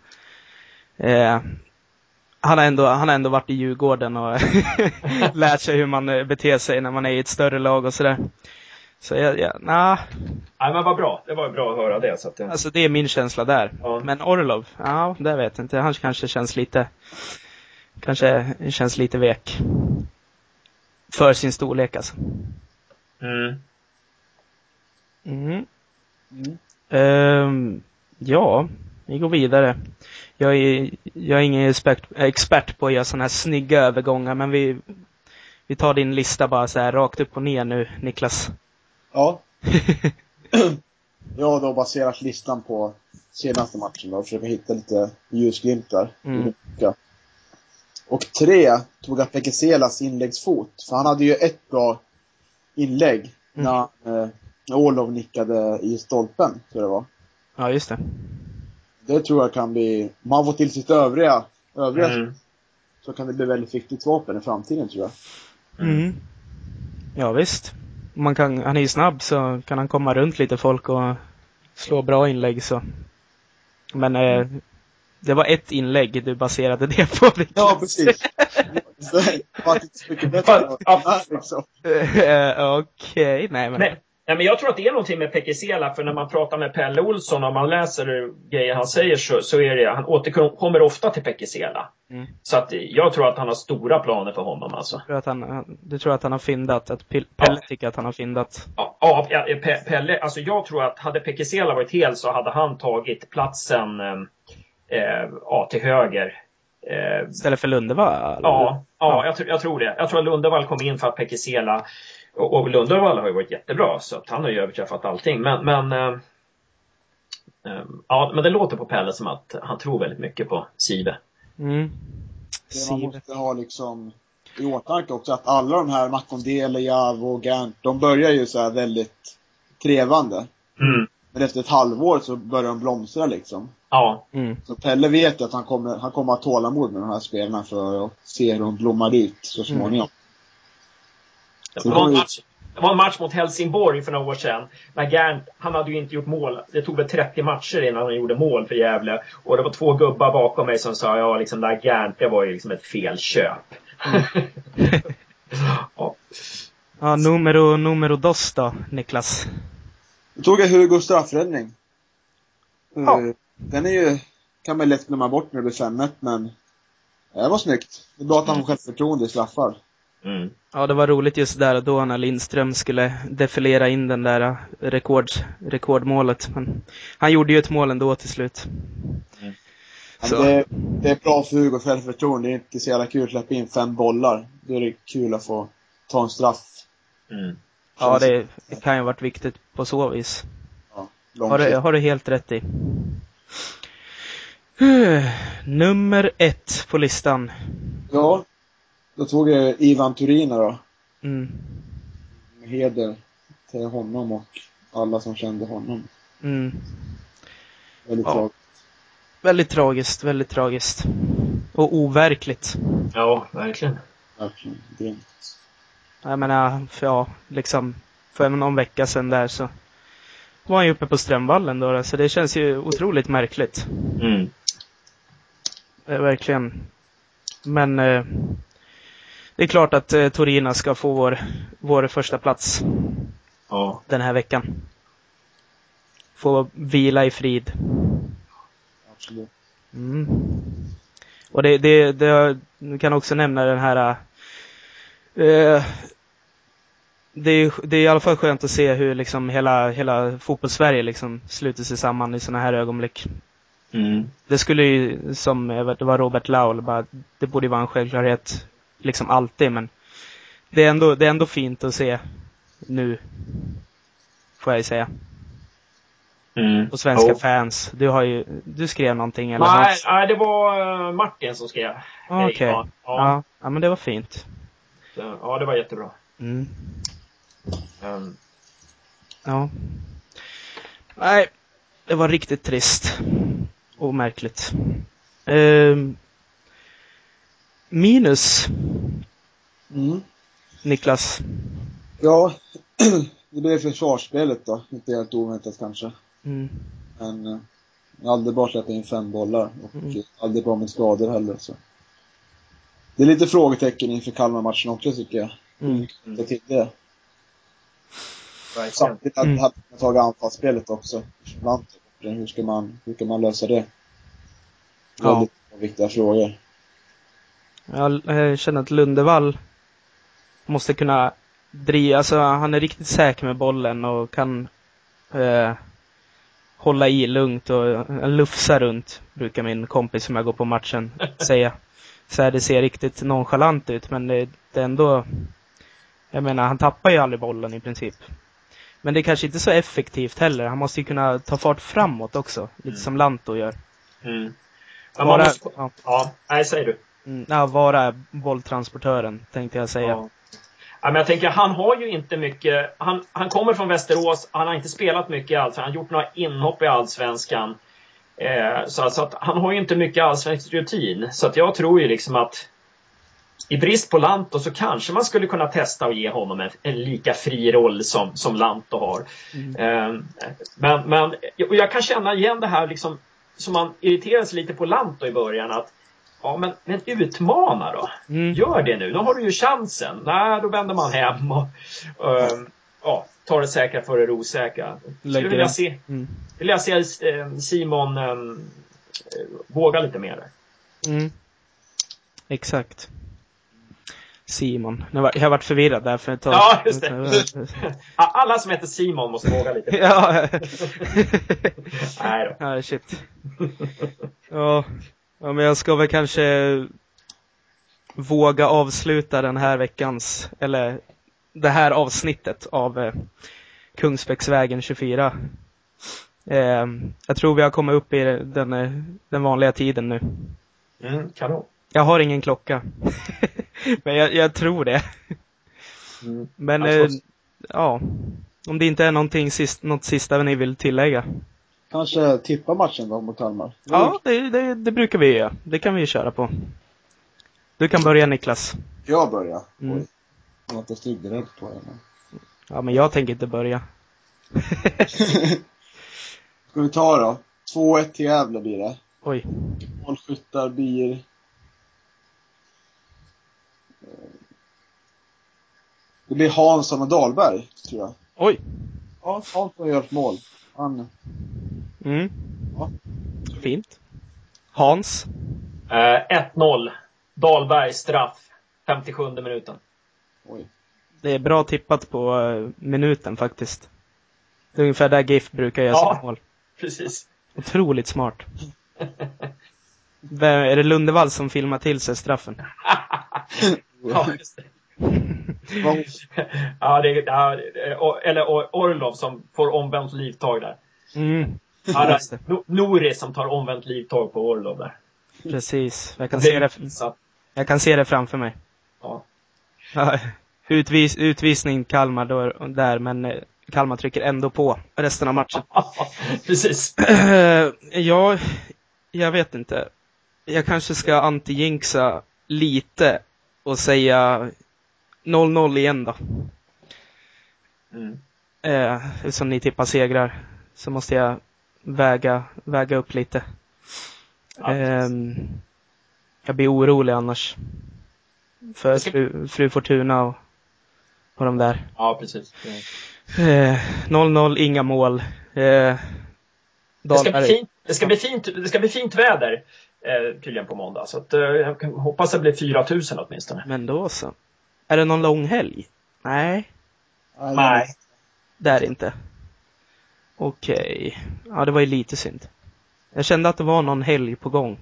Speaker 1: Eh, han har ändå, han har ändå varit i Djurgården och [laughs] lärt sig hur man beter sig när man är i ett större lag och sådär. Så jag, ja, nah.
Speaker 3: Nej men vad bra, det var bra att höra det. Så att det...
Speaker 1: Alltså det är min känsla där. Ja. Men Orlov, ja det vet jag inte. Han kanske känns lite, kanske känns lite vek. För sin storlek alltså. Mm. Mm. mm. Um, ja, vi går vidare. Jag är, jag är ingen expert, expert på att göra sådana här snygga övergångar, men vi, vi tar din lista bara så här rakt upp och ner nu, Niklas.
Speaker 2: Ja. [clears throat] jag har då baserat listan på senaste matchen då, och försöker hitta lite ljusglimtar. Mm. Och tre tog jag Pekeselas inläggsfot, för han hade ju ett bra inlägg mm. när eh, Orlov nickade i stolpen, tror jag det var.
Speaker 1: Ja, just det.
Speaker 2: Det tror jag kan bli, om han får till sitt övriga, övriga mm. så kan det bli väldigt viktigt vapen i framtiden tror jag.
Speaker 1: Mm. Ja, visst. Man kan, han är ju snabb så kan han komma runt lite folk och slå bra inlägg så. Men eh, det var ett inlägg du baserade det på.
Speaker 2: Ja, precis. Det var inte så mycket bättre
Speaker 1: liksom. [laughs] Eh, okej, nej men. Nej.
Speaker 3: Nej, men jag tror att det är någonting med Pekesela, för när man pratar med Pelle Olsson och man läser grejer han säger så, så är det, han återkommer ofta till Pekesela. Mm. Så att jag tror att han har stora planer för honom alltså.
Speaker 1: Du tror att han, du tror att han har fyndat? Att Pelle ja. tycker att han har fyndat?
Speaker 3: Ja, ja Pelle, alltså jag tror att hade Pekesela varit hel så hade han tagit platsen eh, ja, till höger.
Speaker 1: Eh, Istället för Lundevall?
Speaker 3: Ja, ja, Jag, jag, tror det. Jag tror att Lundevall kom in för att Pekesela och, och Lundevall har ju varit jättebra så att han har ju överträffat allting. Men, men äh, äh, ja, men det låter på Pelle som att han tror väldigt mycket på Sive. Mm.
Speaker 2: Det man måste ha liksom i åtanke också att alla de här Makondele, Jav och Gant, de börjar ju så här väldigt trevande. Mm. Men efter ett halvår så börjar de blomstra liksom.
Speaker 3: Ja. Mm.
Speaker 2: Så Pelle vet ju att han kommer, han kommer att ha tålamod med de här spelarna för att se hur de blommar ut så småningom. Mm.
Speaker 3: Det var, en match, det var en match mot Helsingborg för några år sedan. När Gerndt, han hade ju inte gjort mål. Det tog väl 30 matcher innan han gjorde mål för Gävle. Och det var två gubbar bakom mig som sa, ja liksom där Gerndt, det var ju liksom ett felköp. Mm. [laughs]
Speaker 1: ja. ja, numero, numero dos då, Niklas?
Speaker 2: Då tog jag Hugo straffräddning. Ja. Eh, den är ju, kan man lätt glömma bort när det blir 5 men det var snyggt. Det är bra att han har självförtroende i straffar.
Speaker 1: Mm. Ja, det var roligt just där och då när Lindström skulle defilera in den där äh, rekord, rekordmålet. Men han gjorde ju ett mål ändå till slut.
Speaker 2: Mm. Så. Det, det, är bra för Hugo självförtroende. Det är inte så jävla kul att släppa in fem bollar. Då är det kul att få ta en straff.
Speaker 1: Mm. Ja, det, det, kan ju ha varit viktigt på så vis. Ja, har, du, har du helt rätt i. [sighs] Nummer ett på listan.
Speaker 2: Ja, då tog jag Ivan Turina då. Mm. Heder till honom och alla som kände honom. Mm. Väldigt ja. tragiskt.
Speaker 1: Väldigt tragiskt, väldigt tragiskt. Och overkligt.
Speaker 3: Ja, verkligen.
Speaker 2: Verkligen, grymt.
Speaker 1: Jag menar, för ja, liksom, för någon vecka sedan där så var han ju uppe på Strömvallen då, så det känns ju otroligt märkligt. Mm. Verkligen. Men eh, det är klart att eh, Torina ska få vår, vår första plats ja. den här veckan. Få vila i frid. Absolut. Mm. Och det, det, det, kan också nämna den här eh, det är, det är i alla fall skönt att se hur liksom hela, hela fotbollssverige liksom sluter sig samman i sådana här ögonblick. Mm. Det skulle ju, som det var Robert Laul, bara, det borde vara en självklarhet liksom alltid, men det är ändå, det är ändå fint att se nu. Får jag ju säga. Mm. Och svenska oh. fans. Du har ju, du skrev någonting eller?
Speaker 3: Nej, nej det var eh, Martin som skrev.
Speaker 1: Okej. Okay. Ja, ja. ja, men det var fint.
Speaker 3: Ja, det var jättebra. Mm.
Speaker 1: Um. Ja. Nej, det var riktigt trist. Och märkligt. Um, minus. Mm. Niklas.
Speaker 2: Ja, [clears throat] det blev försvarsspelet då. Inte helt oväntat kanske. Mm. Men eh, aldrig bara släppa in fem bollar och mm. aldrig bra med skador heller. Så. det är lite frågetecken inför Kalmar-matchen också tycker jag. Mm. Det till det. Samtidigt hade man mm. tagit anfallsspelet också. Hur ska man, hur kan man lösa det? Ja. Väldigt viktiga frågor.
Speaker 1: Jag känner att Lundevall måste kunna driva, alltså han är riktigt säker med bollen och kan eh, hålla i lugnt och lufsa runt, brukar min kompis som jag går på matchen [laughs] säga. Så här, det ser riktigt nonchalant ut, men det, det är ändå, jag menar, han tappar ju aldrig bollen i princip. Men det är kanske inte så effektivt heller. Han måste ju kunna ta fart framåt också, lite mm. som Lanto gör. Mm.
Speaker 3: Vara, måste, ja. ja, nej, säger du.
Speaker 1: Mm, ja, vara bolltransportören, tänkte jag säga. Ja.
Speaker 3: Ja, men jag tänker, han har ju inte mycket... Han, han kommer från Västerås, han har inte spelat mycket i Allsvenskan, han har gjort några inhopp i Allsvenskan. Eh, så, så att han har ju inte mycket allsvensk rutin. Så att jag tror ju liksom att i brist på Lanto så kanske man skulle kunna testa och ge honom en, en lika fri roll som, som Lanto har. Mm. Eh, men, men jag kan känna igen det här liksom som man irriterade sig lite på Lanto i början. att Ja, men, men utmana då. Mm. Gör det nu. Nu har du ju chansen. Nej, då vänder man hem och um, ja, tar det säkra för det osäkra. Skulle vilja se, mm. vill jag se eh, Simon um, våga lite mer.
Speaker 1: Mm. Exakt. Simon. Jag har varit förvirrad där för ett tag.
Speaker 3: Ja, just det. Alla som heter Simon måste våga lite. ja. [laughs]
Speaker 1: Nej då. Ja, shit. Ja. Ja, men jag ska väl kanske våga avsluta den här veckans, eller det här avsnittet av eh, Kungsbäcksvägen 24. Eh, jag tror vi har kommit upp i den, eh, den vanliga tiden nu.
Speaker 3: Mm, kanon.
Speaker 1: Jag har ingen klocka. [laughs] men jag, jag, tror det. Mm. Men, eh, ja. Om det inte är någonting sist, något sista ni vill tillägga
Speaker 2: kanske tippa matchen då mot Kalmar?
Speaker 1: Ja, det, det, det, brukar vi göra. Det kan vi köra på. Du kan börja Niklas.
Speaker 2: Jag börjar? Mm. Oj. Jag har inte på henne.
Speaker 1: Ja, men jag tänker inte börja. [laughs] [laughs]
Speaker 2: Ska vi ta då? 2-1 till Gävle blir det.
Speaker 1: Oj.
Speaker 2: Målskyttar blir... Det blir Hansson och Dahlberg, tror jag.
Speaker 1: Oj.
Speaker 2: Ja, Hansson gör ett mål. Han
Speaker 1: Mm. Ja. Fint. Hans?
Speaker 3: Eh, 1-0. Dahlberg straff. 57 minuten.
Speaker 1: Oj. Det är bra tippat på uh, minuten faktiskt. Det är ungefär där GIF brukar göra ja, sina mål.
Speaker 3: precis.
Speaker 1: Otroligt smart. [laughs] är det Lundevall som filmar till sig straffen? [laughs]
Speaker 3: ja, just det. ja, det är, eller Orlov som får omvänt livtag där. Mm. Ja, Nori som tar omvänt livtag på Orlov där.
Speaker 1: Precis. Jag kan, se det, jag kan se det framför mig. Ja. Utvis, utvisning Kalmar då, där, men eh, Kalmar trycker ändå på resten av matchen. [laughs]
Speaker 3: Precis. [clears throat]
Speaker 1: ja, jag vet inte. Jag kanske ska anti-jinxa lite och säga 0-0 igen då. Mm. Eh, som ni tippar segrar så måste jag väga, väga upp lite. Ja. Um, jag blir orolig annars. För fru, fru Fortuna och, och de där.
Speaker 3: Ja, precis.
Speaker 1: 0-0, uh, inga mål. Uh,
Speaker 3: det, ska bli fint, det, ska bli fint, det ska bli fint väder eh, tydligen på måndag. Så att, eh, jag hoppas det blir 4000 åtminstone.
Speaker 1: Men då så. Är det någon lång helg? Nej.
Speaker 3: Nej.
Speaker 1: Det är det inte. Okej. Okay. Ja, det var ju lite synd. Jag kände att det var någon helg på gång.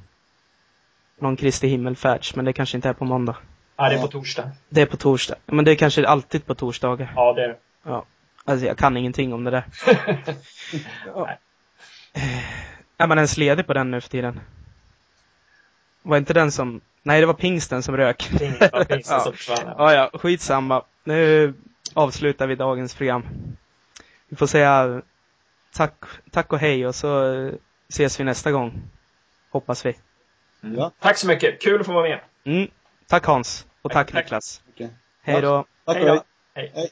Speaker 1: Någon Kristi himmelfärds, men det kanske inte är på måndag.
Speaker 3: Ja, det är på torsdag.
Speaker 1: Det är på torsdag. Men det är kanske alltid på torsdagar.
Speaker 3: Ja, det är det.
Speaker 1: Ja. Alltså, jag kan ingenting om det där. [laughs] ja. Är man ens ledig på den nu för tiden? Var inte den som... Nej, det var pingsten som rök.
Speaker 3: Pingsten, pingsten [laughs] ja. som
Speaker 1: försvann. Ja, ja, skitsamma. Nu avslutar vi dagens program. Vi får säga tack, tack och hej och så ses vi nästa gång. Hoppas vi.
Speaker 3: Mm. Ja. Tack så mycket. Kul att få vara med.
Speaker 1: Mm. Tack Hans. Och tack, tack Niklas. Okay. Hej då.
Speaker 2: Hej då. Hej.